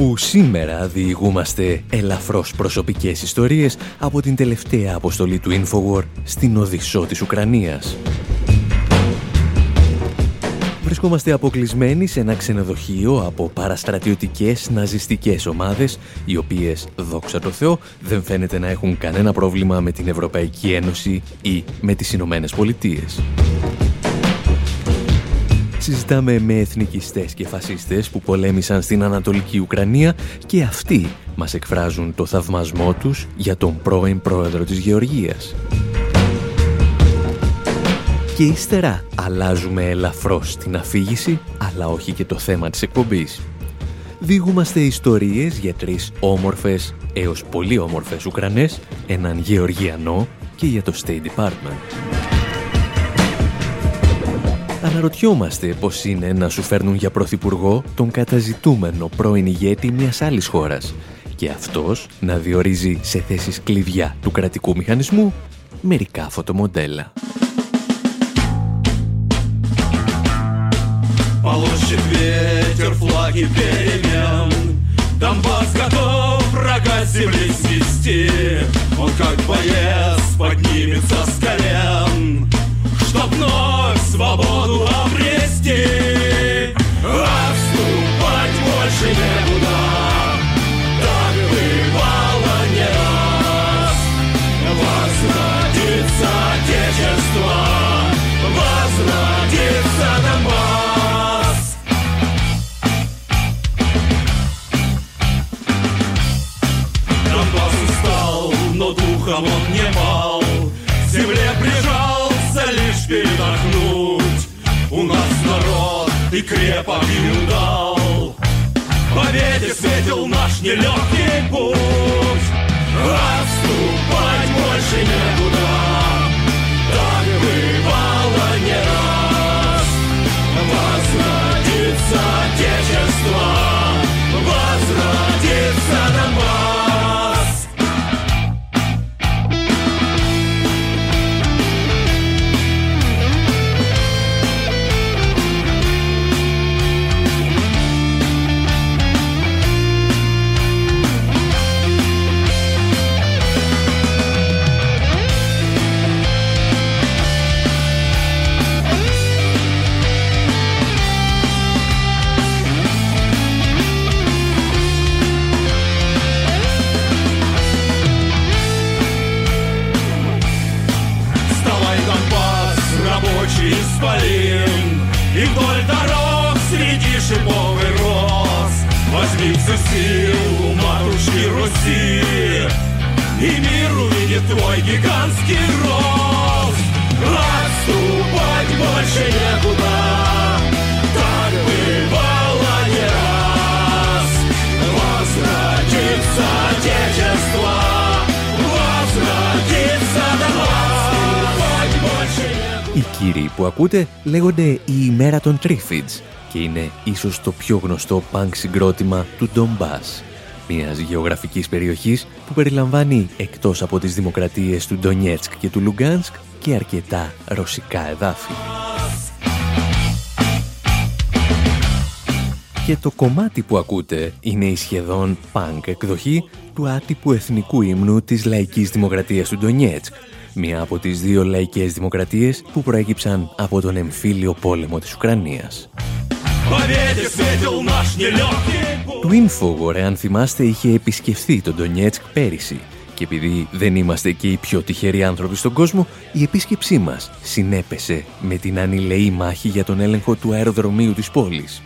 Όπου σήμερα διηγούμαστε ελαφρώς προσωπικές ιστορίες από την τελευταία αποστολή του Infowar στην Οδυσσό της Ουκρανίας. Βρισκόμαστε αποκλεισμένοι σε ένα ξενοδοχείο από παραστρατιωτικές ναζιστικές ομάδες, οι οποίες, δόξα τω Θεώ, δεν φαίνεται να έχουν κανένα πρόβλημα με την Ευρωπαϊκή Ένωση ή με τις Ηνωμένες Πολιτείες συζητάμε με εθνικιστές και φασίστες που πολέμησαν στην Ανατολική Ουκρανία και αυτοί μας εκφράζουν το θαυμασμό τους για τον πρώην πρόεδρο της Γεωργίας. Και ύστερα αλλάζουμε ελαφρώς την αφήγηση, αλλά όχι και το θέμα της εκπομπής. Διηγούμαστε ιστορίες για τρεις όμορφες έως πολύ όμορφες Ουκρανές, έναν Γεωργιανό και για το State Department. Αναρωτιόμαστε πώς είναι να σου φέρνουν για πρωθυπουργό τον καταζητούμενο πρώην ηγέτη μιας άλλης χώρας και αυτός να διορίζει σε θέσεις κλειδιά του κρατικού μηχανισμού μερικά φωτομοντέλα. Полощет ветер флаги перемен Донбасс готов врага земли снести Он как боец поднимется с колен Чтоб вновь свободу обрести. Отступать больше некуда. Так бывало не раз Возродится Отечество. Возродится Донбасс. Духом он не пал и крепок. И удал Победе светил наш нелегкий путь. Отступать больше некуда. Так бывало не раз. Возродится Отечество ακούτε λέγονται η ημέρα των Τρίφιτς και είναι ίσως το πιο γνωστό πανκ συγκρότημα του Ντομπάς, μιας γεωγραφικής περιοχής που περιλαμβάνει εκτός από τις δημοκρατίες του Ντονιέτσκ και του Λουγκάνσκ και αρκετά ρωσικά εδάφη. Και το κομμάτι που ακούτε είναι η σχεδόν πανκ εκδοχή του άτυπου εθνικού ύμνου της λαϊκής δημοκρατίας του Ντονιέτσκ, μία από τις δύο λαϊκές δημοκρατίες που προέκυψαν από τον εμφύλιο πόλεμο της Ουκρανίας. Το Infowar, αν θυμάστε, είχε επισκεφθεί τον Ντονιέτσκ πέρυσι και επειδή δεν είμαστε και οι πιο τυχεροί άνθρωποι στον κόσμο, η επίσκεψή μας συνέπεσε με την ανηλεή μάχη για τον έλεγχο του αεροδρομίου της πόλης.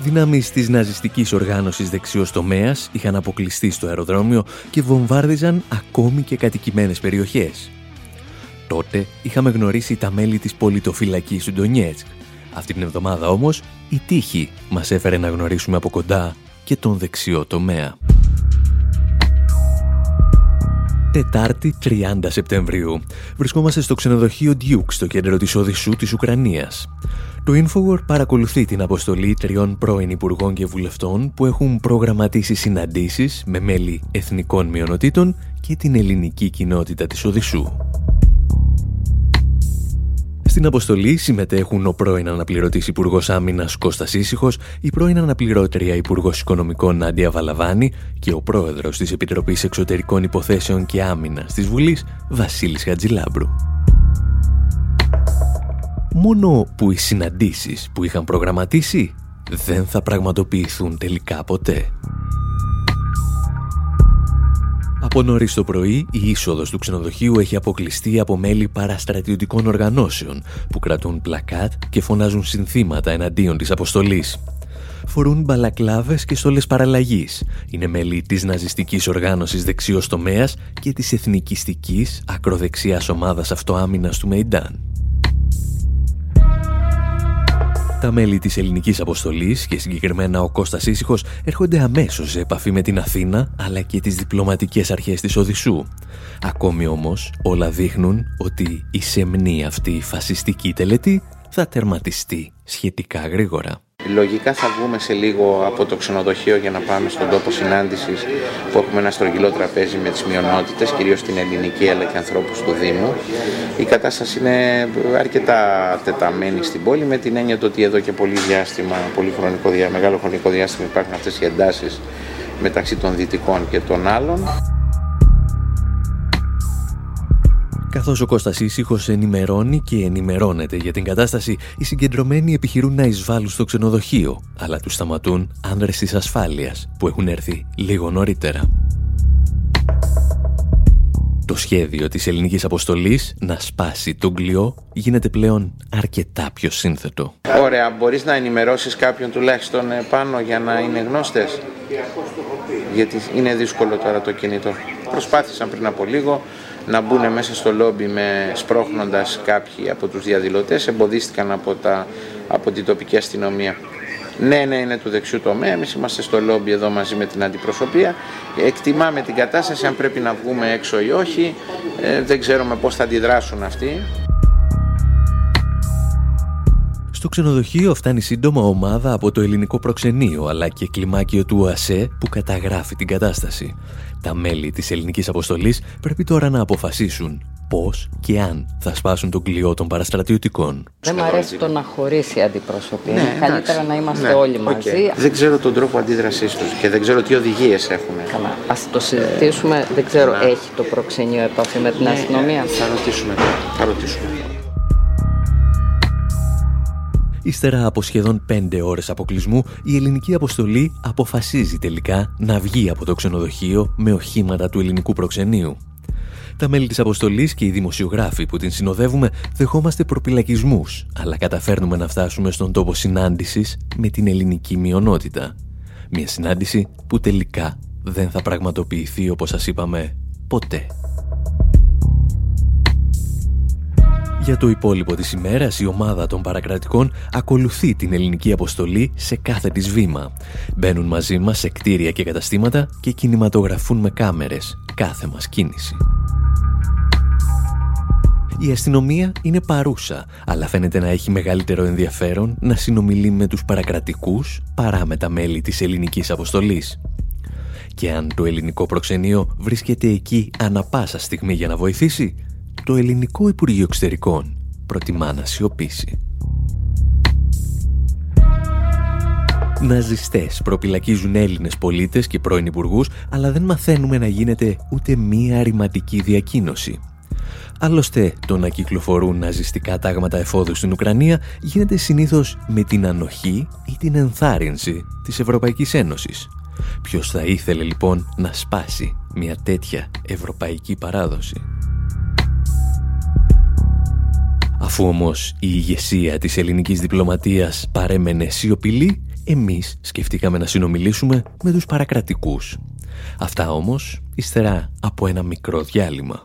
Δυνάμεις της ναζιστικής οργάνωσης δεξιός τομέας είχαν αποκλειστεί στο αεροδρόμιο και βομβάρδιζαν ακόμη και κατοικημένες περιοχές. Τότε είχαμε γνωρίσει τα μέλη της πολιτοφυλακής του Ντονιέτσκ. Αυτή την εβδομάδα όμως η τύχη μας έφερε να γνωρίσουμε από κοντά και τον δεξιό τομέα. Τετάρτη 30 Σεπτεμβρίου. Βρισκόμαστε στο ξενοδοχείο Duke στο κέντρο της Οδυσσού της Ουκρανίας. Το Infowar παρακολουθεί την αποστολή τριών πρώην υπουργών και βουλευτών που έχουν προγραμματίσει συναντήσεις με μέλη εθνικών μειονοτήτων και την ελληνική κοινότητα της Οδυσσού. Στην αποστολή συμμετέχουν ο πρώην αναπληρωτής Υπουργός Άμυνας Κώστας Ήσυχος, η πρώην αναπληρώτρια Υπουργός Οικονομικών Νάντια Βαλαβάνη και ο πρόεδρος της Επιτροπής Εξωτερικών Υποθέσεων και Άμυνας της Βουλής, Βασίλης Χατζηλάμπρου. Μόνο που οι συναντήσεις που είχαν προγραμματίσει δεν θα πραγματοποιηθούν τελικά ποτέ. Από νωρίς το πρωί, η είσοδος του ξενοδοχείου έχει αποκλειστεί από μέλη παραστρατιωτικών οργανώσεων που κρατούν πλακάτ και φωνάζουν συνθήματα εναντίον της αποστολής. Φορούν μπαλακλάβες και στόλες παραλλαγής. Είναι μέλη της ναζιστικής οργάνωσης δεξιός τομέας και της εθνικιστικής ακροδεξιάς ομάδας αυτοάμυνας του Μεϊντάν. Τα μέλη της ελληνικής αποστολής και συγκεκριμένα ο Κώστας Ήσυχος έρχονται αμέσως σε επαφή με την Αθήνα αλλά και τις διπλωματικές αρχές της Οδυσσού. Ακόμη όμως όλα δείχνουν ότι η σεμνή αυτή φασιστική τελετή θα τερματιστεί σχετικά γρήγορα. Λογικά θα βγούμε σε λίγο από το ξενοδοχείο για να πάμε στον τόπο συνάντησης που έχουμε ένα στρογγυλό τραπέζι με τις μειονότητες, κυρίως την ελληνική αλλά και ανθρώπους του Δήμου. Η κατάσταση είναι αρκετά τεταμένη στην πόλη με την έννοια ότι εδώ και πολύ διάστημα, πολύ χρονικό, μεγάλο χρονικό διάστημα υπάρχουν αυτές οι εντάσεις μεταξύ των δυτικών και των άλλων. Καθώς ο Κώστας Ήσυχος ενημερώνει και ενημερώνεται για την κατάσταση, οι συγκεντρωμένοι επιχειρούν να εισβάλλουν στο ξενοδοχείο, αλλά τους σταματούν άνδρες της ασφάλειας που έχουν έρθει λίγο νωρίτερα. Το σχέδιο της ελληνικής αποστολής να σπάσει τον κλειό γίνεται πλέον αρκετά πιο σύνθετο. Ωραία, μπορείς να ενημερώσεις κάποιον τουλάχιστον πάνω για να είναι γνώστες; Γιατί είναι δύσκολο τώρα το κινητό. Προσπάθησαν πριν από λίγο, να μπουν μέσα στο λόμπι με σπρώχνοντας κάποιοι από τους διαδηλωτές, εμποδίστηκαν από, τα, από την τοπική αστυνομία. Ναι, ναι, είναι του δεξιού τομέα. Εμείς είμαστε στο λόμπι εδώ μαζί με την αντιπροσωπεία. Εκτιμάμε την κατάσταση, αν πρέπει να βγούμε έξω ή όχι. Ε, δεν ξέρουμε πώς θα αντιδράσουν αυτοί. Στο ξενοδοχείο φτάνει σύντομα ομάδα από το ελληνικό προξενείο αλλά και κλιμάκιο του ΟΑΣΕ που καταγράφει την κατάσταση. Τα μέλη της ελληνικής αποστολής πρέπει τώρα να αποφασίσουν πώς και αν θα σπάσουν τον κλειό των παραστρατιωτικών. Δεν μου αρέσει το να χωρίσει η αντιπροσωπή. Ναι, Καλύτερα να είμαστε ναι, όλοι μαζί. Δεν ξέρω τον τρόπο αντίδρασής τους και δεν ξέρω τι οδηγίες έχουν. Καλά. Ας το συζητήσουμε. δεν ξέρω, ναι. έχει το προξενείο επαφή με την ναι, αστυνομία; Θα ρωτήσουμε. Θα ρωτήσουμε. Ύστερα από σχεδόν πέντε ώρες αποκλεισμού, η ελληνική αποστολή αποφασίζει τελικά να βγει από το ξενοδοχείο με οχήματα του ελληνικού προξενείου. Τα μέλη της αποστολής και οι δημοσιογράφοι που την συνοδεύουμε δεχόμαστε προπυλακισμούς, αλλά καταφέρνουμε να φτάσουμε στον τόπο συνάντησης με την ελληνική μειονότητα. Μια συνάντηση που τελικά δεν θα πραγματοποιηθεί όπως σας είπαμε ποτέ. Για το υπόλοιπο της ημέρας, η ομάδα των παρακρατικών ακολουθεί την ελληνική αποστολή σε κάθε της βήμα. Μπαίνουν μαζί μας σε κτίρια και καταστήματα και κινηματογραφούν με κάμερες κάθε μας κίνηση. Η αστυνομία είναι παρούσα, αλλά φαίνεται να έχει μεγαλύτερο ενδιαφέρον να συνομιλεί με τους παρακρατικούς παρά με τα μέλη της ελληνικής αποστολής. Και αν το ελληνικό προξενείο βρίσκεται εκεί ανα πάσα στιγμή για να βοηθήσει, το ελληνικό Υπουργείο Εξωτερικών προτιμά να σιωπήσει. Ναζιστές προπυλακίζουν Έλληνες πολίτες και πρώην υπουργούς, αλλά δεν μαθαίνουμε να γίνεται ούτε μία αρηματική διακίνωση. Άλλωστε, το να κυκλοφορούν ναζιστικά τάγματα εφόδου στην Ουκρανία γίνεται συνήθως με την ανοχή ή την ενθάρρυνση της Ευρωπαϊκής Ένωσης. Ποιος θα ήθελε λοιπόν να σπάσει μια τέτοια ευρωπαϊκή παράδοση; Αφού όμως η ηγεσία της ελληνικής διπλωματίας παρέμενε σιωπηλή, εμείς σκεφτήκαμε να συνομιλήσουμε με τους παρακρατικούς. Αυτά όμως ύστερα από ένα μικρό διάλειμμα.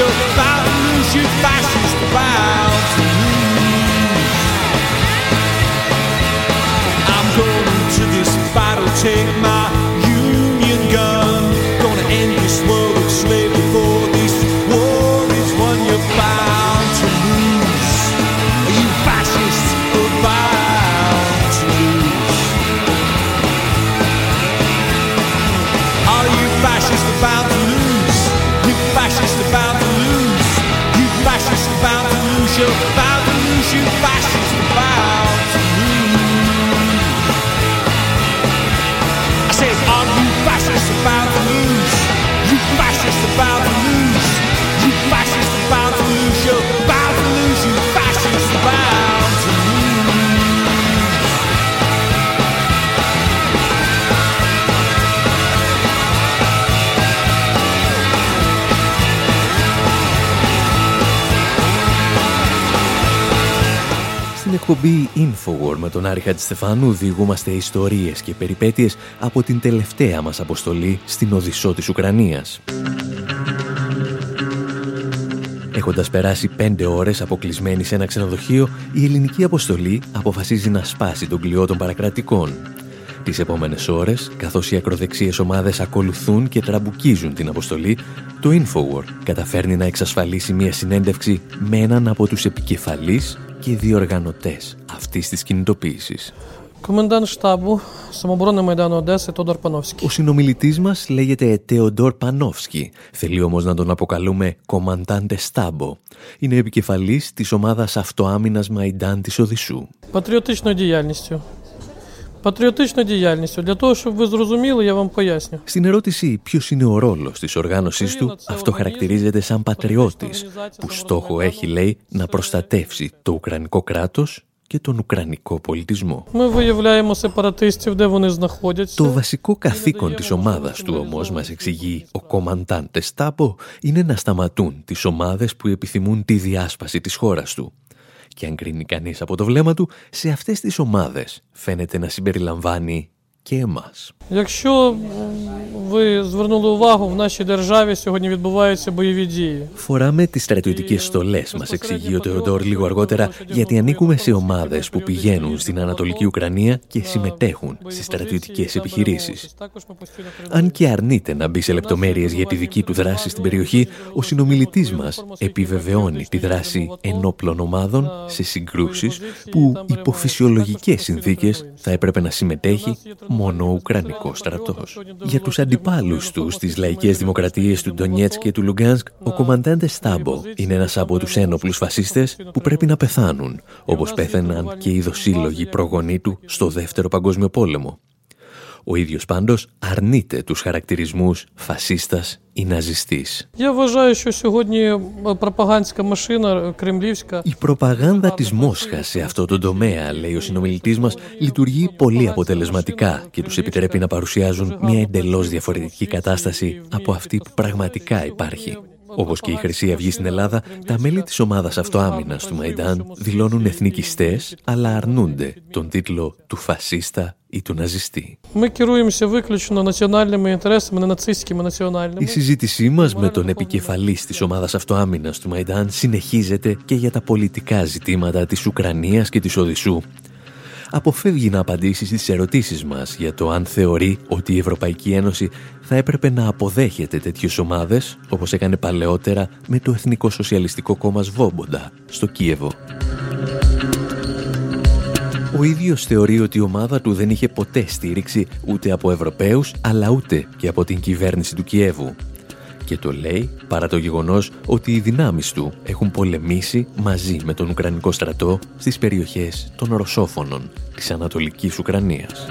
your bow and lose you fascist bow to lose. I'm going to this battle, take my union gun, gonna end this world. Εκπομπή Infowar με τον Άρη Χατζηστεφάνου διηγούμαστε ιστορίες και περιπέτειες από την τελευταία μας αποστολή στην Οδυσσό της Ουκρανίας. Έχοντας περάσει πέντε ώρες αποκλεισμένη σε ένα ξενοδοχείο, η ελληνική αποστολή αποφασίζει να σπάσει τον κλειό των παρακρατικών. Τις επόμενες ώρες, καθώς οι ακροδεξίες ομάδες ακολουθούν και τραμπουκίζουν την αποστολή, το Infowar καταφέρνει να εξασφαλίσει μια συνέντευξη με έναν από τους επικεφαλείς και διοργανωτές αυτής της κινητοποίησης. Πανόφσκι. Ο συνομιλητής μας λέγεται Τέοντορ Πανόφσκι. Θέλει όμως να τον αποκαλούμε Κομμαντάντε Στάμπο. Είναι επικεφαλής της ομάδας αυτοάμυνας Μαϊντάν της Οδυσσού. Деятельностью. Для того, чтобы вы я вам поясню. Στην ερώτηση ποιος είναι ο ρόλος της οργάνωσής του, αυτό χαρακτηρίζεται σαν πατριώτης, που στόχο έχει, λέει, να προστατεύσει το Ουκρανικό κράτος και τον Ουκρανικό πολιτισμό. Το βασικό καθήκον της ομάδας του όμως, μας εξηγεί ο κομμαντάντες Στάπο, είναι να σταματούν τις ομάδες που επιθυμούν τη διάσπαση της χώρας του. Και αν κρίνει κανείς από το βλέμμα του, σε αυτές τις ομάδες φαίνεται να συμπεριλαμβάνει και εμάς. Φοράμε τις στρατιωτικές στολές, μας εξηγεί ο Τεοντόρ λίγο αργότερα, γιατί ανήκουμε σε ομάδες που πηγαίνουν στην Ανατολική Ουκρανία και συμμετέχουν στις στρατιωτικές επιχειρήσεις. Αν και αρνείται να μπει σε λεπτομέρειες για τη δική του δράση στην περιοχή, ο συνομιλητής μας επιβεβαιώνει τη δράση ενόπλων ομάδων σε συγκρούσεις που υπό φυσιολογικές συνθήκες θα έπρεπε να συμμετέχει μόνο ο Ουκρανικός στρατός. Για τους αντιπάλους τους στις λαϊκές δημοκρατίες του Ντονιέτς και του Λουγκάνσκ, ο κομμαντάντες Στάμπο είναι ένας από τους ένοπλους φασίστες που πρέπει να πεθάνουν, όπως πέθαιναν και οι δοσύλλογοι προγονεί του στο Δεύτερο Παγκόσμιο Πόλεμο. Ο ίδιος πάντως αρνείται τους χαρακτηρισμούς φασίστας ή ναζιστής. Η προπαγάνδα της Μόσχας σε αυτό το τομέα, λέει ο συνομιλητής μας, λειτουργεί πολύ αποτελεσματικά και τους επιτρέπει να παρουσιάζουν μια εντελώς διαφορετική κατάσταση από αυτή που πραγματικά υπάρχει. Όπως και η Χρυσή Αυγή στην Ελλάδα, τα μέλη της ομάδας αυτοάμυνας του Μαϊντάν δηλώνουν εθνικιστές, αλλά αρνούνται τον τίτλο του φασίστα ή του ναζιστή. Η συζήτησή μας με τον επικεφαλής της ομάδας αυτοάμυνας του Μαϊντάν συνεχίζεται και για τα πολιτικά ζητήματα της Ουκρανίας και της Οδυσσού αποφεύγει να απαντήσει στις ερωτήσεις μας για το αν θεωρεί ότι η Ευρωπαϊκή Ένωση θα έπρεπε να αποδέχεται τέτοιες ομάδες, όπως έκανε παλαιότερα με το Εθνικό Σοσιαλιστικό Κόμμα Σβόμποντα στο Κίεβο. Ο ίδιος θεωρεί ότι η ομάδα του δεν είχε ποτέ στήριξη ούτε από Ευρωπαίους, αλλά ούτε και από την κυβέρνηση του Κιέβου και το λέει παρά το γεγονός ότι οι δυνάμεις του έχουν πολεμήσει μαζί με τον Ουκρανικό στρατό στις περιοχές των Ρωσόφωνων της Ανατολικής Ουκρανίας.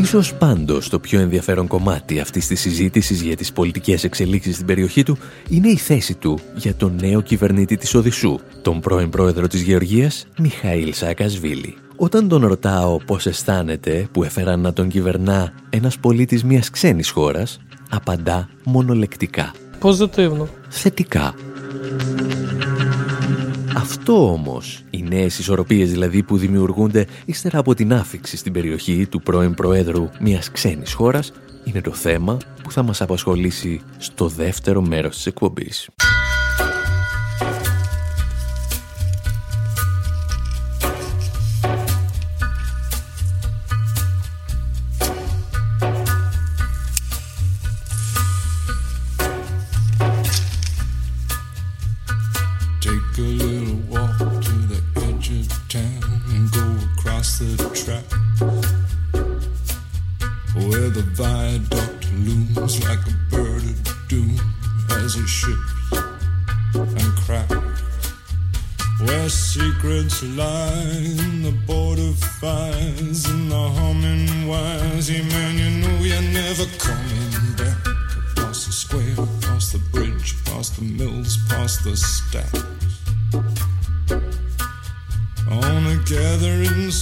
Ίσως πάντως το πιο ενδιαφέρον κομμάτι αυτής της συζήτησης για τις πολιτικές εξελίξεις στην περιοχή του είναι η θέση του για τον νέο κυβερνήτη της Οδυσσού, τον πρώην πρόεδρο της Γεωργίας, Μιχαήλ Σακασβίλη. Όταν τον ρωτάω πώς αισθάνεται που έφεραν να τον κυβερνά ένας πολίτης μιας ξένης χώρας, απαντά μονολεκτικά. Positivno. Θετικά. Αυτό όμως, οι νέες ισορροπίες δηλαδή που δημιουργούνται ύστερα από την άφηξη στην περιοχή του πρώην Προέδρου μιας ξένης χώρας, είναι το θέμα που θα μας απασχολήσει στο δεύτερο μέρος της εκπομπής.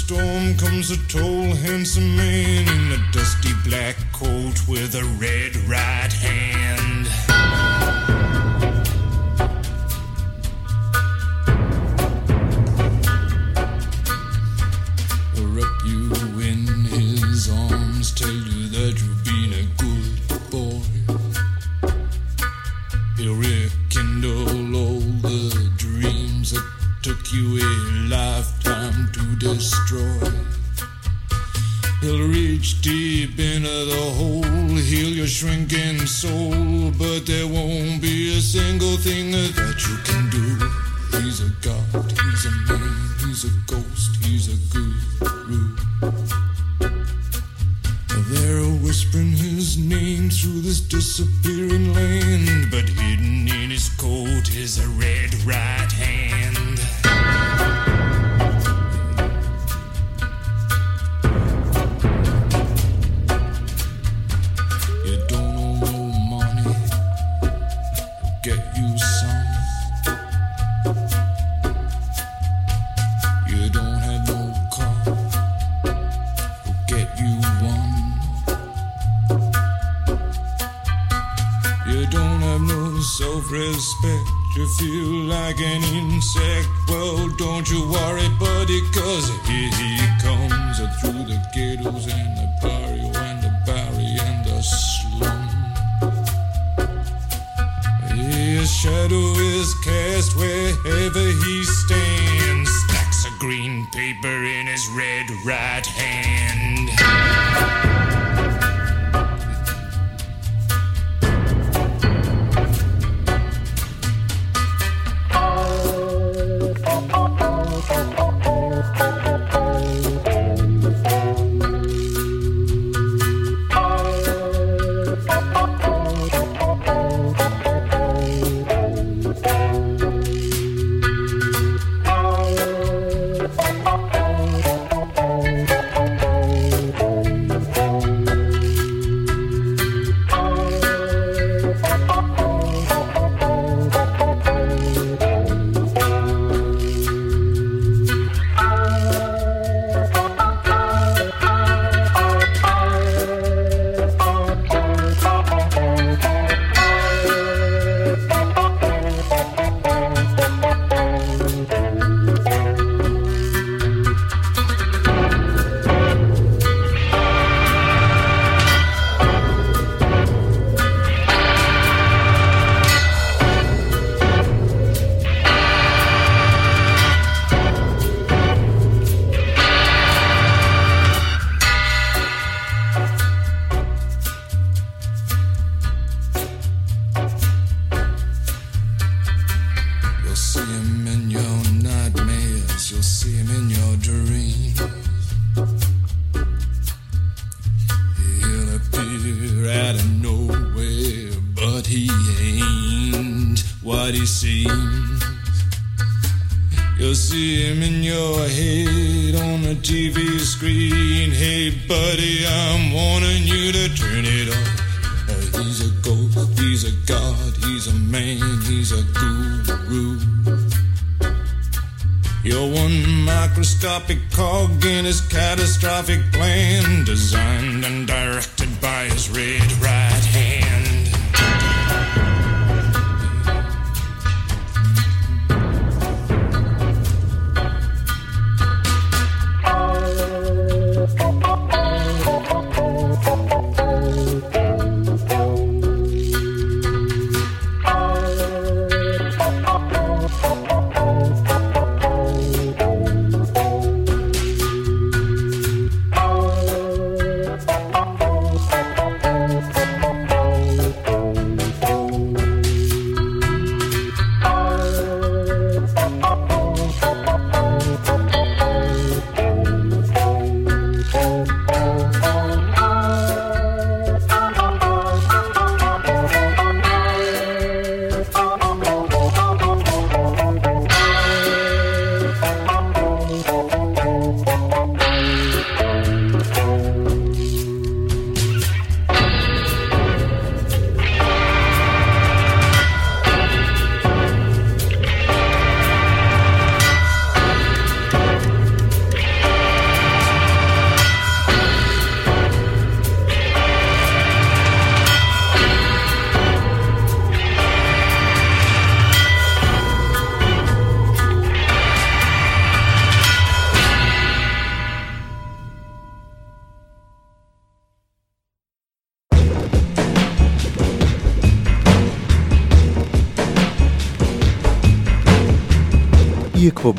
storm comes a tall, handsome man in a dusty black coat with a red right hand. so everybody, cause here he comes uh, through the ghettos and the barrio and the barrio and the slum. His shadow is cast wherever he stands, stacks of green paper in his red right hand.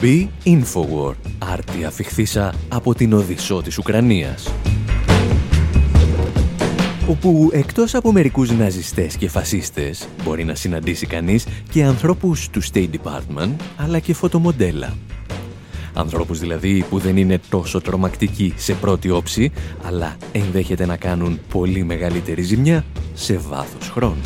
Εκπομπή Infowar, άρτια φιχθήσα από την Οδυσσό της Ουκρανίας. Όπου εκτός από μερικούς ναζιστές και φασίστες μπορεί να συναντήσει κανείς και ανθρώπους του State Department αλλά και φωτομοντέλα. Ανθρώπους δηλαδή που δεν είναι τόσο τρομακτικοί σε πρώτη όψη αλλά ενδέχεται να κάνουν πολύ μεγαλύτερη ζημιά σε βάθος χρόνου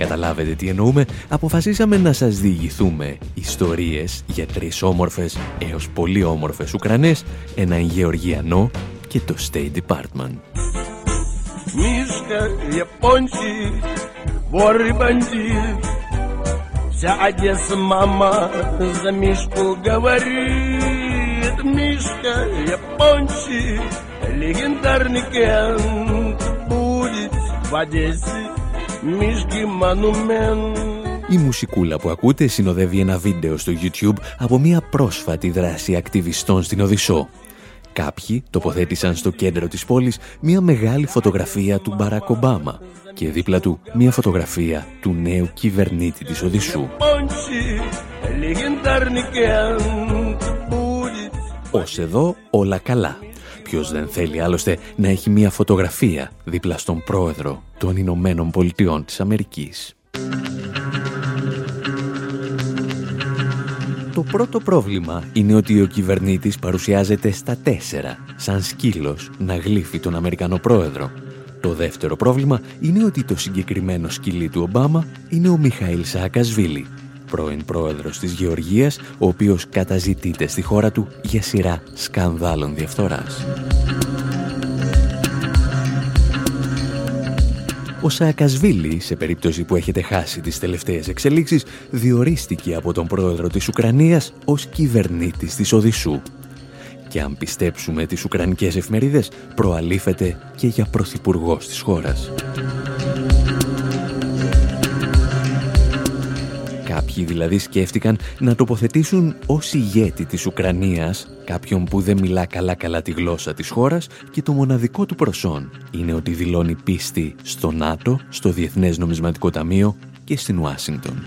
Για να καταλάβετε τι εννοούμε, αποφασίσαμε να σας διηγηθούμε ιστορίες για τρεις όμορφες έως πολύ όμορφες Ουκρανές, έναν Γεωργιανό και το State Department. Мишка, япончик, вор и бандит Вся Одесса мама за Мишку говорит Мишка, япончик, легендарный кент Будет в Одессе η μουσικούλα που ακούτε συνοδεύει ένα βίντεο στο YouTube από μια πρόσφατη δράση ακτιβιστών στην Οδυσσό. Κάποιοι τοποθέτησαν στο κέντρο της πόλης μια μεγάλη φωτογραφία του Μπαράκ Ομπάμα και δίπλα του μια φωτογραφία του νέου κυβερνήτη της Οδυσσού. Ως εδώ όλα καλά. Ποιος δεν θέλει άλλωστε να έχει μια φωτογραφία δίπλα στον πρόεδρο των Ηνωμένων Πολιτειών της Αμερικής. Το πρώτο πρόβλημα είναι ότι ο κυβερνήτης παρουσιάζεται στα τέσσερα, σαν σκύλος να γλύφει τον Αμερικανό πρόεδρο. Το δεύτερο πρόβλημα είναι ότι το συγκεκριμένο σκυλί του Ομπάμα είναι ο Μιχαήλ Σαακασβίλη, πρώην πρόεδρος της Γεωργίας, ο οποίος καταζητείται στη χώρα του για σειρά σκανδάλων διαφθοράς. Ο Σαακασβίλη, σε περίπτωση που έχετε χάσει τις τελευταίες εξελίξεις, διορίστηκε από τον πρόεδρο της Ουκρανίας ως κυβερνήτης της Οδυσσού. Και αν πιστέψουμε τις Ουκρανικές εφημερίδες, προαλήφεται και για πρωθυπουργός της χώρας. Κάποιοι δηλαδή σκέφτηκαν να τοποθετήσουν ως ηγέτη της Ουκρανίας κάποιον που δεν μιλά καλά-καλά τη γλώσσα της χώρας και το μοναδικό του προσόν είναι ότι δηλώνει πίστη στο ΝΑΤΟ, στο Διεθνές Νομισματικό Ταμείο και στην Ουάσιγκτον.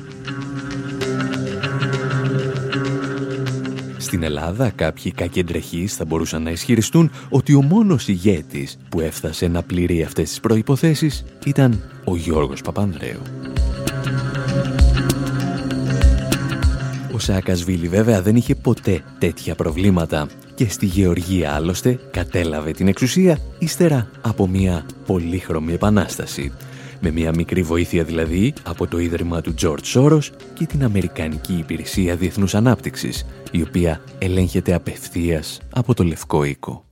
Στην Ελλάδα κάποιοι κακεντρεχείς θα μπορούσαν να ισχυριστούν ότι ο μόνος ηγέτης που έφτασε να πληρεί αυτές τις προϋποθέσεις ήταν ο Γιώργος Παπανδρέου. Ο Σαακασβίλη βέβαια δεν είχε ποτέ τέτοια προβλήματα και στη Γεωργία άλλωστε κατέλαβε την εξουσία ύστερα από μια πολύχρωμη επανάσταση Με μια μικρή βοήθεια δηλαδή από το Ίδρυμα του George Soros και την Αμερικανική Υπηρεσία Διεθνούς Ανάπτυξης, η οποία ελέγχεται απευθείας από το Λευκό Οίκο.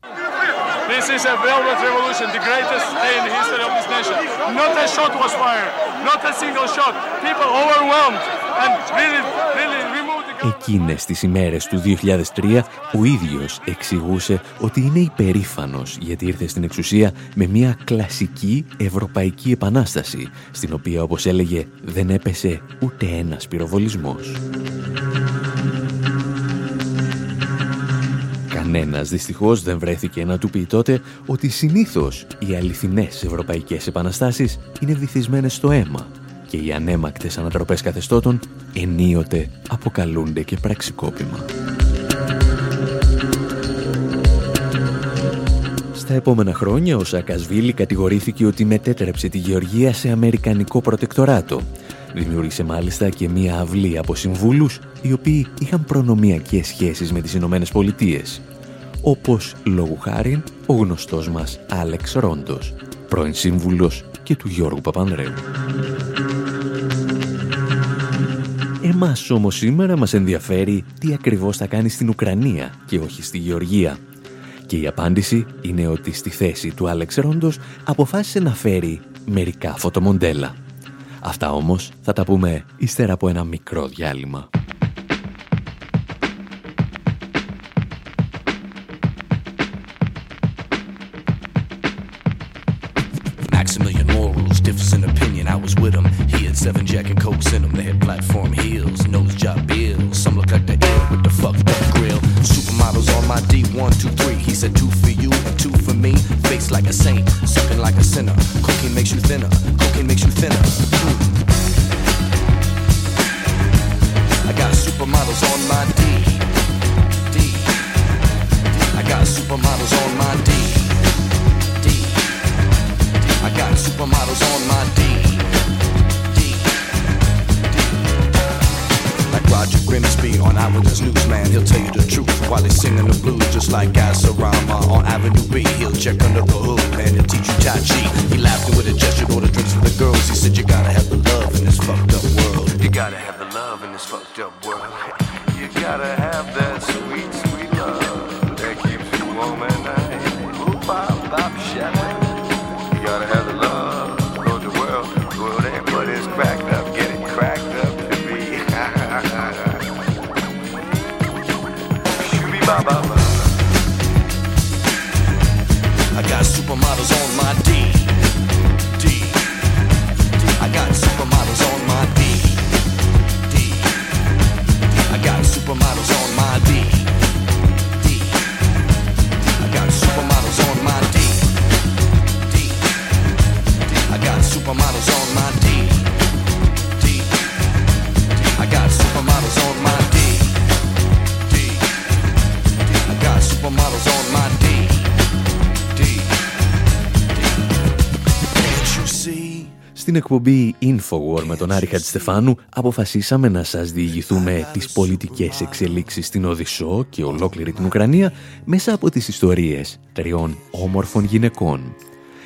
This is a velvet revolution, the greatest day in the history of this nation. Not a shot was fired, not a single shot. People overwhelmed and really, really Εκείνες τις ημέρες του 2003 ο ίδιος εξηγούσε ότι είναι υπερήφανος γιατί ήρθε στην εξουσία με μια κλασική ευρωπαϊκή επανάσταση στην οποία όπως έλεγε δεν έπεσε ούτε ένας πυροβολισμός. Κανένας δυστυχώς δεν βρέθηκε να του πει τότε ότι συνήθως οι αληθινές ευρωπαϊκές επαναστάσεις είναι βυθισμένες στο αίμα και οι ανέμακτες ανατροπές καθεστώτων ενίοτε αποκαλούνται και πραξικόπημα. Στα επόμενα χρόνια ο Σακασβίλη κατηγορήθηκε ότι μετέτρεψε τη Γεωργία σε αμερικανικό προτεκτοράτο. Δημιούργησε μάλιστα και μία αυλή από συμβούλους οι οποίοι είχαν προνομιακές σχέσεις με τις Ηνωμένες Πολιτείες. Όπως λόγου χάρη ο γνωστός μας Άλεξ Ρόντος, πρώην σύμβουλος και του Γιώργου Παπανδρέου. Εμάς όμως σήμερα μας ενδιαφέρει τι ακριβώς θα κάνει στην Ουκρανία και όχι στη Γεωργία. Και η απάντηση είναι ότι στη θέση του Άλεξ Ρόντος αποφάσισε να φέρει μερικά φωτομοντέλα. Αυτά όμως θα τα πούμε ύστερα από ένα μικρό διάλειμμα. Seven Jack and Cokes in them. They had platform heels, on my D, one, two, three. He said two for you, two for me. Face like a saint, sucking like a sinner. Cocaine makes you thinner, cocaine makes you thinner. Mm. I got supermodels on my D. D. I got supermodels on my D. D. I got supermodels on my D. Roger Grimsby on Eyewitness Newsman. He'll tell you the truth while he's singing the blues, just like Gasarama on Avenue B. He'll check under the hood, man, and teach you Tai Chi. He laughed with a gesture, order drinks for the girls. He said, You gotta have the love in this fucked up world. You gotta have the love in this fucked up world. You gotta have that sweet, Στην εκπομπή Infowar με τον Άρη Χατζηστεφάνου αποφασίσαμε να σας διηγηθούμε τις πολιτικές εξελίξεις στην Οδυσσό και ολόκληρη την Ουκρανία μέσα από τις ιστορίες τριών όμορφων γυναικών.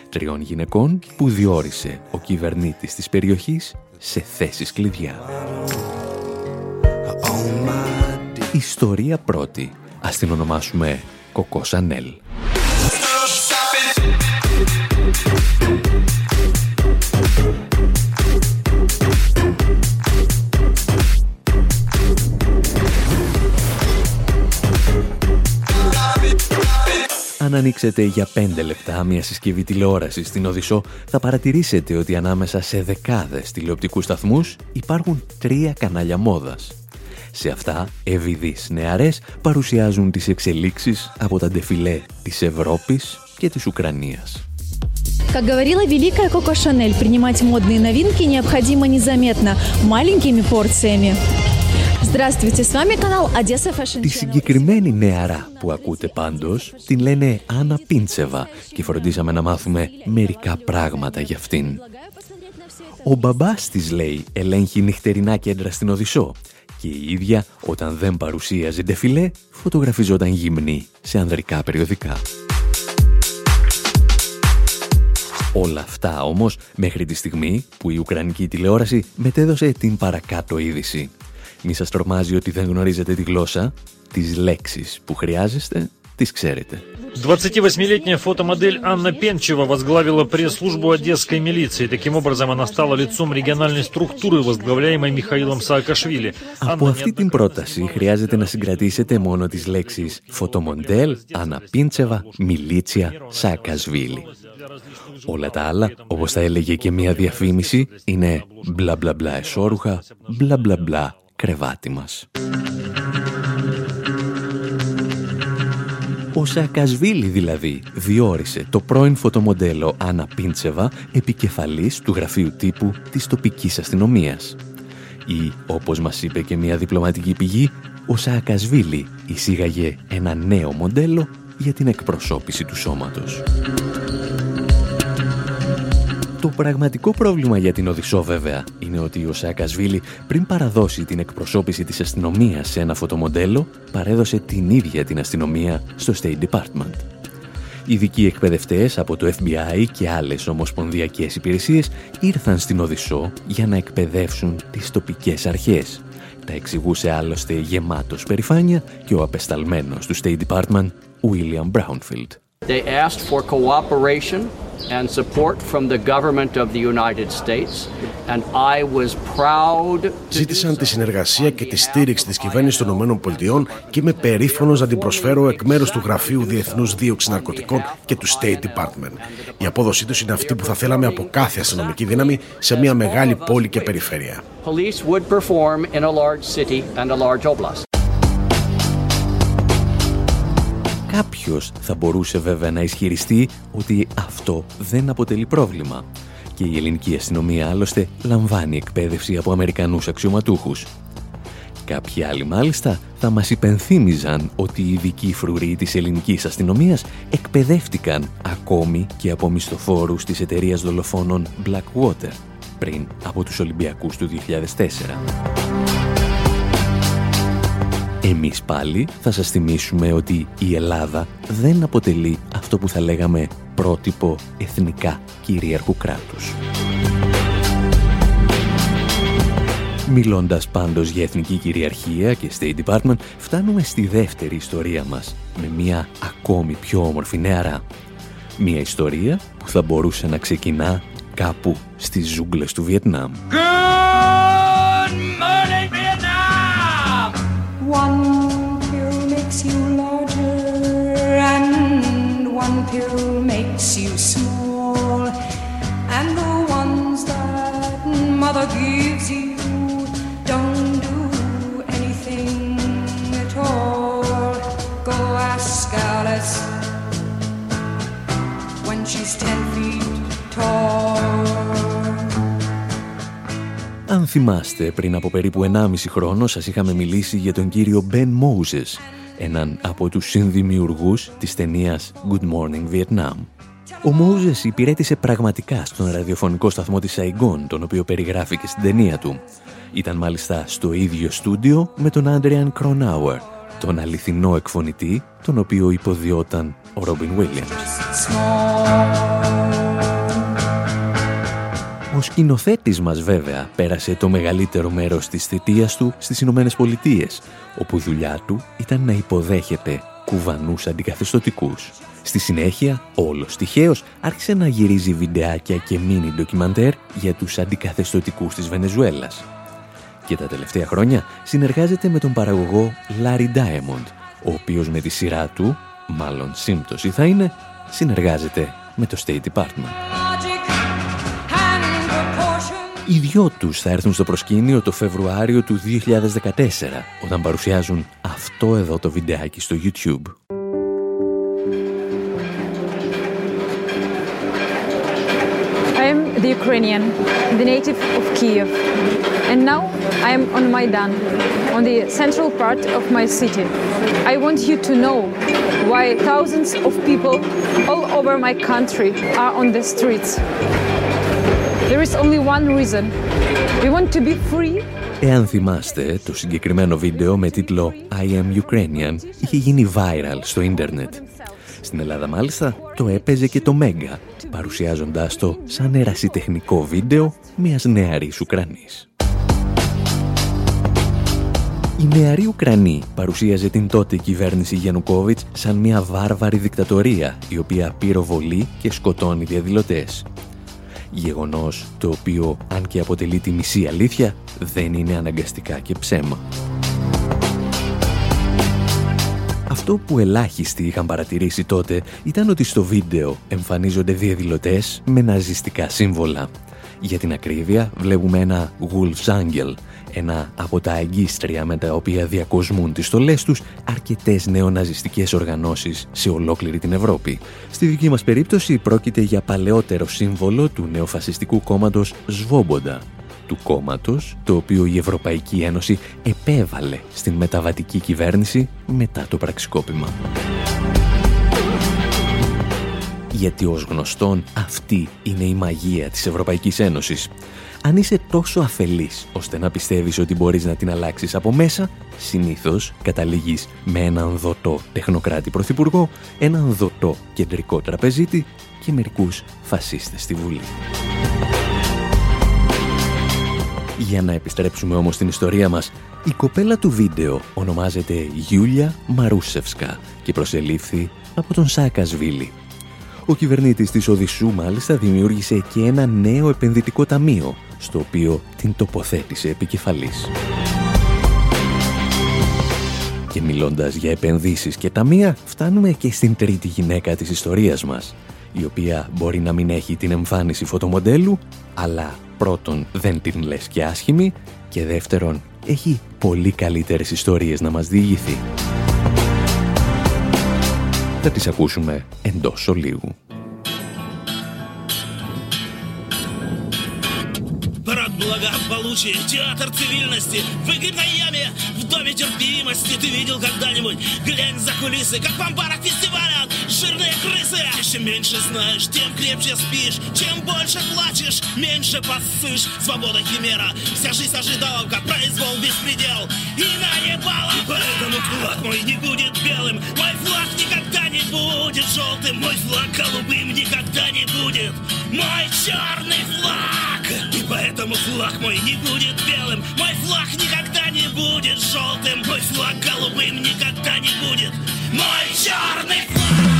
Τριών γυναικών που διόρισε ο κυβερνήτης της περιοχής σε θέσεις κλειδιά. Ιστορία πρώτη. Ας την ονομάσουμε Κοκός Σανέλ. Αν ανοίξετε για 5 λεπτά μια συσκευή τηλεόραση στην Οδυσσό, θα παρατηρήσετε ότι ανάμεσα σε δεκάδες τηλεοπτικούς σταθμούς υπάρχουν τρία κανάλια μόδας. Σε αυτά, ευηδείς νεαρές παρουσιάζουν τις εξελίξεις από τα ντεφιλέ της Ευρώπης και της Ουκρανίας. Как говорила великая Коко Шанель, принимать модные новинки необходимо незаметно, маленькими порциями. Τη συγκεκριμένη νεαρά που ακούτε πάντως την λένε Άννα Πίντσεβα και φροντίσαμε να μάθουμε μερικά πράγματα για αυτήν. Ο μπαμπάς της, λέει, ελέγχει νυχτερινά κέντρα στην Οδυσσό και η ίδια, όταν δεν παρουσίαζε ντεφιλέ, φωτογραφιζόταν γυμνή σε ανδρικά περιοδικά. Όλα αυτά όμως μέχρι τη στιγμή που η Ουκρανική τηλεόραση μετέδωσε την παρακάτω είδηση. Μη σας τρομάζει ότι δεν γνωρίζετε τη γλώσσα, τις λέξεις που χρειάζεστε, τις ξέρετε. 28-летняя фотомодель Анна Пенчева возглавила пресс-службу Одесской милиции. Таким образом, она стала лицом региональной структуры, возглавляемой Михаилом Саакашвили. Από αυτή την πρόταση χρειάζεται να συγκρατήσετε μόνο τις λέξεις φωτομοντέλ, Άννα Πίντσεβα, μιλίτσια, Σαακασβίλη. Όλα τα άλλα, όπως θα έλεγε και μια διαφήμιση, είναι μπλα μπλα μπλα εσώρουχα, μπλα μπλα μπλα κρεβάτι μας. Ο Σακασβίλη δηλαδή διόρισε το πρώην φωτομοντέλο Άννα Πίντσεβα επικεφαλής του γραφείου τύπου της τοπικής αστυνομίας. Ή, όπως μας είπε και μια διπλωματική πηγή, ο Σακασβίλη εισήγαγε ένα νέο μοντέλο για την εκπροσώπηση του σώματος. Το πραγματικό πρόβλημα για την Οδυσσό βέβαια είναι ότι ο Σακασβίλη πριν παραδώσει την εκπροσώπηση της αστυνομίας σε ένα φωτομοντέλο παρέδωσε την ίδια την αστυνομία στο State Department. Ειδικοί εκπαιδευτές από το FBI και άλλες ομοσπονδιακές υπηρεσίες ήρθαν στην Οδυσσό για να εκπαιδεύσουν τις τοπικές αρχές. Τα εξηγούσε άλλωστε γεμάτος περηφάνεια και ο απεσταλμένος του State Department, William Brownfield. They asked for cooperation and support from the government of the United States and I was proud Ζήτησαν τη συνεργασία και τη στήριξη της κυβέρνησης των ΗΠΑ και είμαι περήφανος να την προσφέρω εκ μέρους του Γραφείου Διεθνούς Δίωξης Ναρκωτικών και του State Department. Η απόδοσή τους είναι αυτή που θα θέλαμε από κάθε αστυνομική δύναμη σε μια μεγάλη πόλη και περιφέρεια. police would perform in a large city and a large oblast. Κάποιος θα μπορούσε βέβαια να ισχυριστεί ότι αυτό δεν αποτελεί πρόβλημα. Και η ελληνική αστυνομία άλλωστε λαμβάνει εκπαίδευση από Αμερικανούς αξιωματούχους. Κάποιοι άλλοι μάλιστα θα μας υπενθύμιζαν ότι οι ειδικοί φρουροί της ελληνικής αστυνομίας εκπαιδεύτηκαν ακόμη και από μισθοφόρους της εταιρείας δολοφόνων Blackwater πριν από τους Ολυμπιακούς του 2004. Εμείς πάλι θα σας θυμίσουμε ότι η Ελλάδα δεν αποτελεί αυτό που θα λέγαμε πρότυπο εθνικά κυρίαρχου κράτους. Μιλώντας πάντως για εθνική κυριαρχία και State Department, φτάνουμε στη δεύτερη ιστορία μας, με μια ακόμη πιο όμορφη νεαρά. Μια ιστορία που θα μπορούσε να ξεκινά κάπου στις ζούγκλες του Βιετνάμ. One θυμάστε, πριν από περίπου 1,5 χρόνο σας είχαμε μιλήσει για τον κύριο Ben Moses, έναν από τους συνδημιουργούς της ταινίας Good Morning Vietnam. Ο Moses υπηρέτησε πραγματικά στον ραδιοφωνικό σταθμό της Saigon, τον οποίο περιγράφει και στην ταινία του. Ήταν μάλιστα στο ίδιο στούντιο με τον Adrian Cronauer, τον αληθινό εκφωνητή, τον οποίο υποδιόταν ο Robin Williams. Ο σκηνοθέτης μας βέβαια πέρασε το μεγαλύτερο μέρος της θητείας του στις Ηνωμένες Πολιτείες, όπου δουλειά του ήταν να υποδέχεται κουβανούς αντικαθεστωτικούς. Στη συνέχεια, όλος τυχαίως, άρχισε να γυρίζει βιντεάκια και μίνι ντοκιμαντέρ για τους αντικαθεστωτικούς της Βενεζουέλας. Και τα τελευταία χρόνια συνεργάζεται με τον παραγωγό Larry Diamond, ο οποίος με τη σειρά του, μάλλον σύμπτωση θα είναι, συνεργάζεται με το State Department. Οι δυο τους θα έρθουν στο προσκήνιο το Φεβρουάριο του 2014, όταν παρουσιάζουν αυτό εδώ το βιντεάκι στο YouTube. I am the Ukrainian, the native of Kiev. And now I am on Maidan, on the central part of my city. I want you to know why thousands of people all over my country are on the streets. There is only one reason. We want to be free Εάν θυμάστε, το συγκεκριμένο βίντεο με τίτλο I am Ukrainian είχε γίνει viral στο ίντερνετ. Στην Ελλάδα μάλιστα το έπαιζε και το Μέγκα, παρουσιάζοντάς το σαν ερασιτεχνικό βίντεο μιας νεαρής Ουκρανής. Η νεαρή Ουκρανή παρουσίαζε την τότε κυβέρνηση Γιαννουκόβιτς σαν μια βάρβαρη δικτατορία η οποία πυροβολεί και σκοτώνει διαδηλωτές. Γεγονός το οποίο, αν και αποτελεί τη μισή αλήθεια, δεν είναι αναγκαστικά και ψέμα. Αυτό που ελάχιστοι είχαν παρατηρήσει τότε ήταν ότι στο βίντεο εμφανίζονται διαδηλωτές με ναζιστικά σύμβολα. Για την ακρίβεια βλέπουμε ένα Wolf's Angel, ένα από τα αγκίστρια με τα οποία διακοσμούν τις στολές τους αρκετές νεοναζιστικές οργανώσεις σε ολόκληρη την Ευρώπη. Στη δική μας περίπτωση πρόκειται για παλαιότερο σύμβολο του νεοφασιστικού κόμματος Σβόμποντα, του κόμματος το οποίο η Ευρωπαϊκή Ένωση επέβαλε στην μεταβατική κυβέρνηση μετά το πραξικόπημα. Γιατί ως γνωστόν αυτή είναι η μαγεία της Ευρωπαϊκής Ένωσης. Αν είσαι τόσο αφελής ώστε να πιστεύεις ότι μπορείς να την αλλάξεις από μέσα, συνήθως καταλήγεις με έναν δοτό τεχνοκράτη πρωθυπουργό, έναν δοτό κεντρικό τραπεζίτη και μερικούς φασίστες στη Βουλή. Για να επιστρέψουμε όμως στην ιστορία μας, η κοπέλα του βίντεο ονομάζεται Γιούλια Μαρούσευσκα και προσελήφθη από τον Σάκασβίλη. Ο κυβερνήτης της Οδυσσού μάλιστα δημιούργησε και ένα νέο επενδυτικό ταμείο, στο οποίο την τοποθέτησε επικεφαλής. Και μιλώντας για επενδύσεις και ταμεία, φτάνουμε και στην τρίτη γυναίκα της ιστορίας μας, η οποία μπορεί να μην έχει την εμφάνιση φωτομοντέλου, αλλά πρώτον δεν την λες και άσχημη και δεύτερον έχει πολύ καλύτερες ιστορίες να μας διηγηθεί. Θα τις ακούσουμε εντός ολίγου. Благополучия, театр цивильности, в яме, в доме терпимости. Ты видел когда-нибудь? Глянь за кулисы, как в амбарах фестиваля, жирные крысы. Чем меньше знаешь, тем крепче спишь. Чем больше плачешь, меньше поссышь. Свобода химера, вся жизнь ожидаловка, произвол, беспредел. И наебало, поэтому флаг мой не будет белым. Мой флаг никогда не будет желтым. Мой флаг голубым никогда не будет. Мой черный флаг. Поэтому флаг мой не будет белым. Мой флаг никогда не будет желтым. Мой флаг голубым никогда не будет. Мой черный флаг.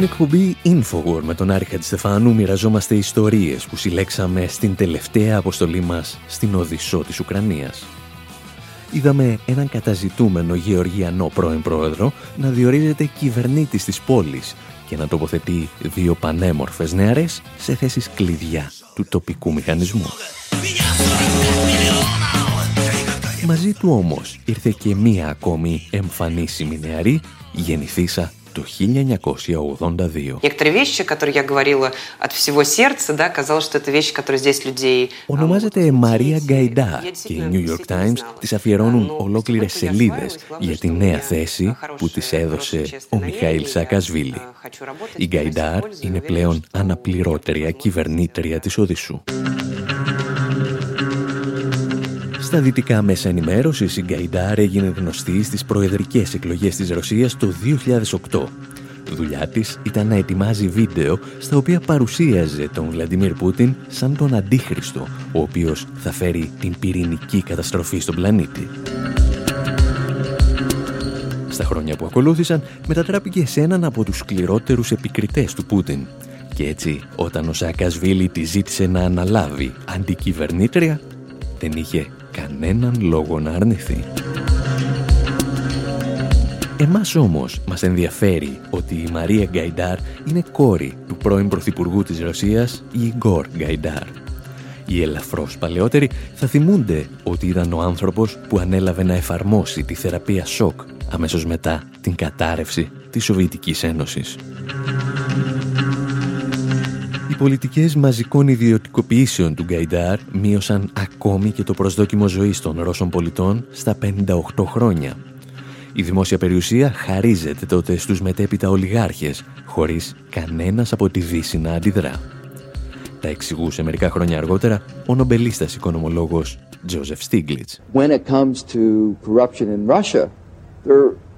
Στην εκπομπή Infowar με τον Άρη Χατζηστεφάνου μοιραζόμαστε ιστορίες που συλλέξαμε στην τελευταία αποστολή μας στην Οδυσσό της Ουκρανίας. Είδαμε έναν καταζητούμενο γεωργιανό πρώην πρόεδρο να διορίζεται κυβερνήτης της πόλης και να τοποθετεί δύο πανέμορφες νεαρές σε θέσεις κλειδιά του τοπικού μηχανισμού. Μαζί του όμως ήρθε και μία ακόμη εμφανίσιμη νεαρή, γεννηθήσα το 1982. Ονομάζεται Μαρία Γκαϊντά και οι New York Times της αφιερώνουν ολόκληρες σελίδες για τη νέα θέση που της έδωσε ο Μιχαήλ Σακασβίλη. Η Γκαϊντάρ είναι πλέον αναπληρώτερη κυβερνήτρια της Οδυσσού. Στα δυτικά μέσα ενημέρωσης, η Γκαϊντάρ έγινε γνωστή στις προεδρικές εκλογές της Ρωσίας το 2008. Δουλειά της ήταν να ετοιμάζει βίντεο στα οποία παρουσίαζε τον Βλαντιμίρ Πούτιν σαν τον αντίχριστο, ο οποίος θα φέρει την πυρηνική καταστροφή στον πλανήτη. Στα χρόνια που ακολούθησαν, μετατράπηκε σε έναν από τους σκληρότερους επικριτές του Πούτιν. Και έτσι, όταν ο Σακασβίλη τη ζήτησε να αναλάβει αντικυβερνήτρια, δεν είχε κανέναν λόγο να αρνηθεί. Εμάς όμως μας ενδιαφέρει ότι η Μαρία Γκαϊντάρ είναι κόρη του πρώην Πρωθυπουργού της Ρωσίας, Ιγκόρ Γκαϊντάρ. Οι ελαφρώς παλαιότεροι θα θυμούνται ότι ήταν ο άνθρωπος που ανέλαβε να εφαρμόσει τη θεραπεία σοκ αμέσως μετά την κατάρρευση της Σοβιετικής Ένωσης. Οι πολιτικές μαζικών ιδιωτικοποιήσεων του Γκαϊντάρ μείωσαν ακόμη και το προσδόκιμο ζωής των Ρώσων πολιτών στα 58 χρόνια. Η δημόσια περιουσία χαρίζεται τότε στους μετέπειτα ολιγάρχες, χωρίς κανένας από τη Δύση να αντιδρά. Τα εξηγούσε μερικά χρόνια αργότερα ο νομπελίστας οικονομολόγος Τζόζεφ Στίγκλιτς. When it comes to corruption in Russia, there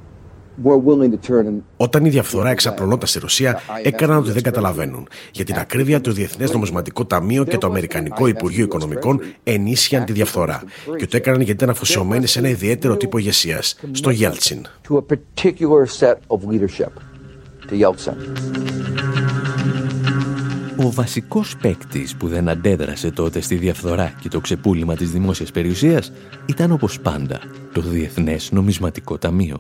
όταν η διαφθορά εξαπλωνόταν στη Ρωσία, έκαναν ότι δεν καταλαβαίνουν. Για την ακρίβεια, το Διεθνές Νομισματικό Ταμείο και το Αμερικανικό Υπουργείο Οικονομικών ενίσχυαν τη διαφθορά. Και το έκαναν γιατί ήταν αφοσιωμένοι σε ένα ιδιαίτερο τύπο ηγεσίας, στον Γέλτσιν. Ο βασικός παίκτης που δεν αντέδρασε τότε στη διαφθορά και το ξεπούλημα της δημόσιας περιουσίας ήταν όπως πάντα το Διεθνές Νομισματικό Ταμείο.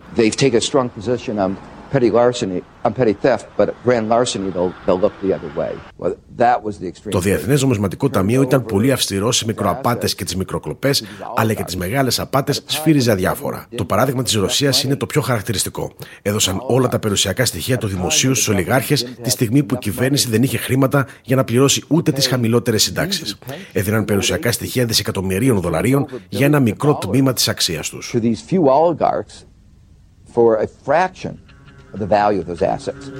Το Διεθνές Νομισματικό Ταμείο ήταν πολύ αυστηρός σε μικροαπάτες και τις μικροκλοπές, αλλά και τις μεγάλες απάτες σφύριζε αδιάφορα. Το παράδειγμα της Ρωσίας είναι το πιο χαρακτηριστικό. Έδωσαν όλα τα περιουσιακά στοιχεία του δημοσίου στους ολιγάρχες τη στιγμή που η κυβέρνηση δεν είχε χρήματα για να πληρώσει ούτε τις χαμηλότερες συντάξεις. Έδιναν περιουσιακά στοιχεία δισεκατομμυρίων δολαρίων για ένα μικρό τμήμα της αξίας τους the value of those assets.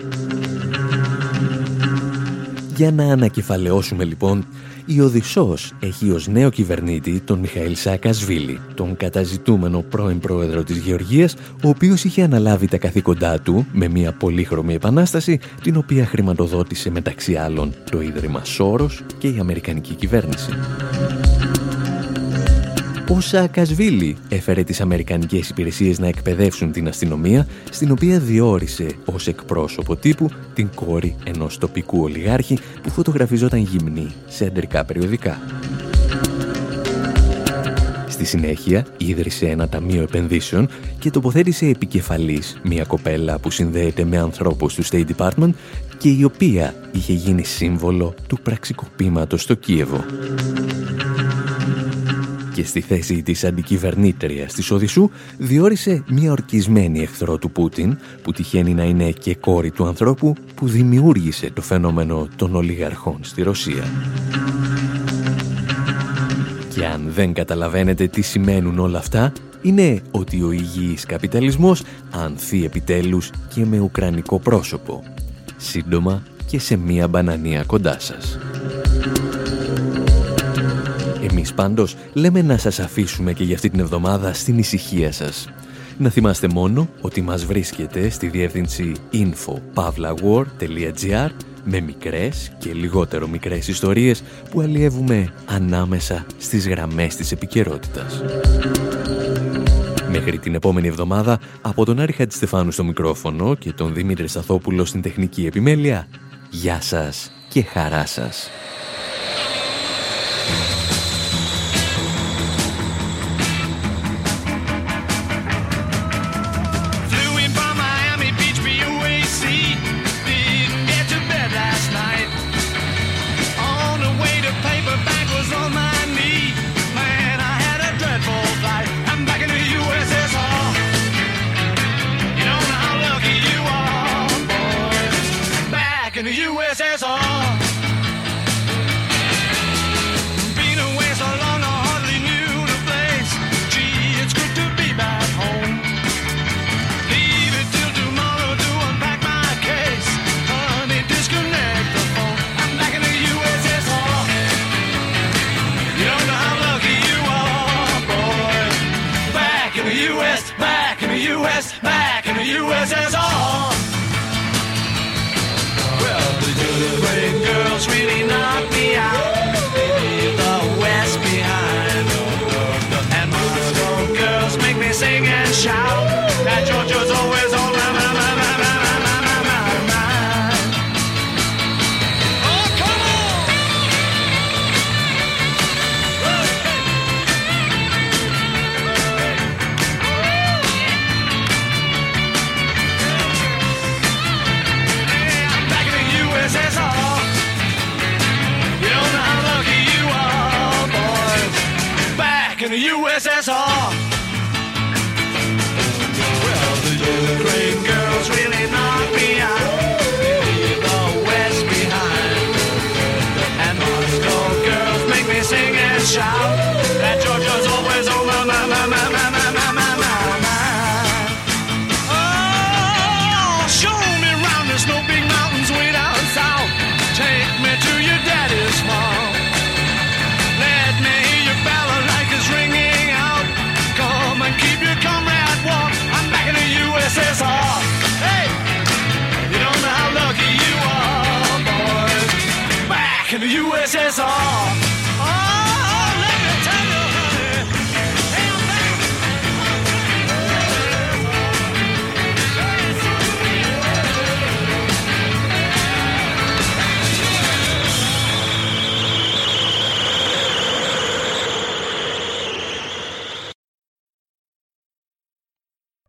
Για να ανακεφαλαιώσουμε λοιπόν, η Οδυσσός έχει ως νέο κυβερνήτη τον Μιχαήλ Σακασβίλη, τον καταζητούμενο πρώην πρόεδρο της Γεωργίας, ο οποίος είχε αναλάβει τα καθήκοντά του με μια πολύχρωμη επανάσταση, την οποία χρηματοδότησε μεταξύ άλλων το Ίδρυμα Σόρος και η Αμερικανική κυβέρνηση. Ο Σακασβίλη έφερε τις Αμερικανικές υπηρεσίες να εκπαιδεύσουν την αστυνομία, στην οποία διόρισε ως εκπρόσωπο τύπου την κόρη ενός τοπικού ολιγάρχη που φωτογραφιζόταν γυμνή σε αντρικά περιοδικά. Στη συνέχεια ίδρυσε ένα ταμείο επενδύσεων και τοποθέτησε επικεφαλής μια κοπέλα που συνδέεται με ανθρώπους του State Department και η οποία είχε γίνει σύμβολο του πραξικοπήματος στο Κίεβο και στη θέση της αντικυβερνήτριας της Οδυσσού διόρισε μια ορκισμένη εχθρό του Πούτιν που τυχαίνει να είναι και κόρη του ανθρώπου που δημιούργησε το φαινόμενο των ολιγαρχών στη Ρωσία. Και αν δεν καταλαβαίνετε τι σημαίνουν όλα αυτά, είναι ότι ο υγιής καπιταλισμός ανθεί επιτέλους και με ουκρανικό πρόσωπο. Σύντομα και σε μία μπανανία κοντά σας. Εμείς πάντως λέμε να σας αφήσουμε και για αυτή την εβδομάδα στην ησυχία σας. Να θυμάστε μόνο ότι μας βρίσκεται στη διεύθυνση info.pavlawar.gr με μικρές και λιγότερο μικρές ιστορίες που αλλιεύουμε ανάμεσα στις γραμμές της επικαιρότητας. Μέχρι την επόμενη εβδομάδα, από τον Άρη Χατζηστεφάνου στο μικρόφωνο και τον Δημήτρη Σαθόπουλο στην τεχνική επιμέλεια, γεια σας και χαρά σας.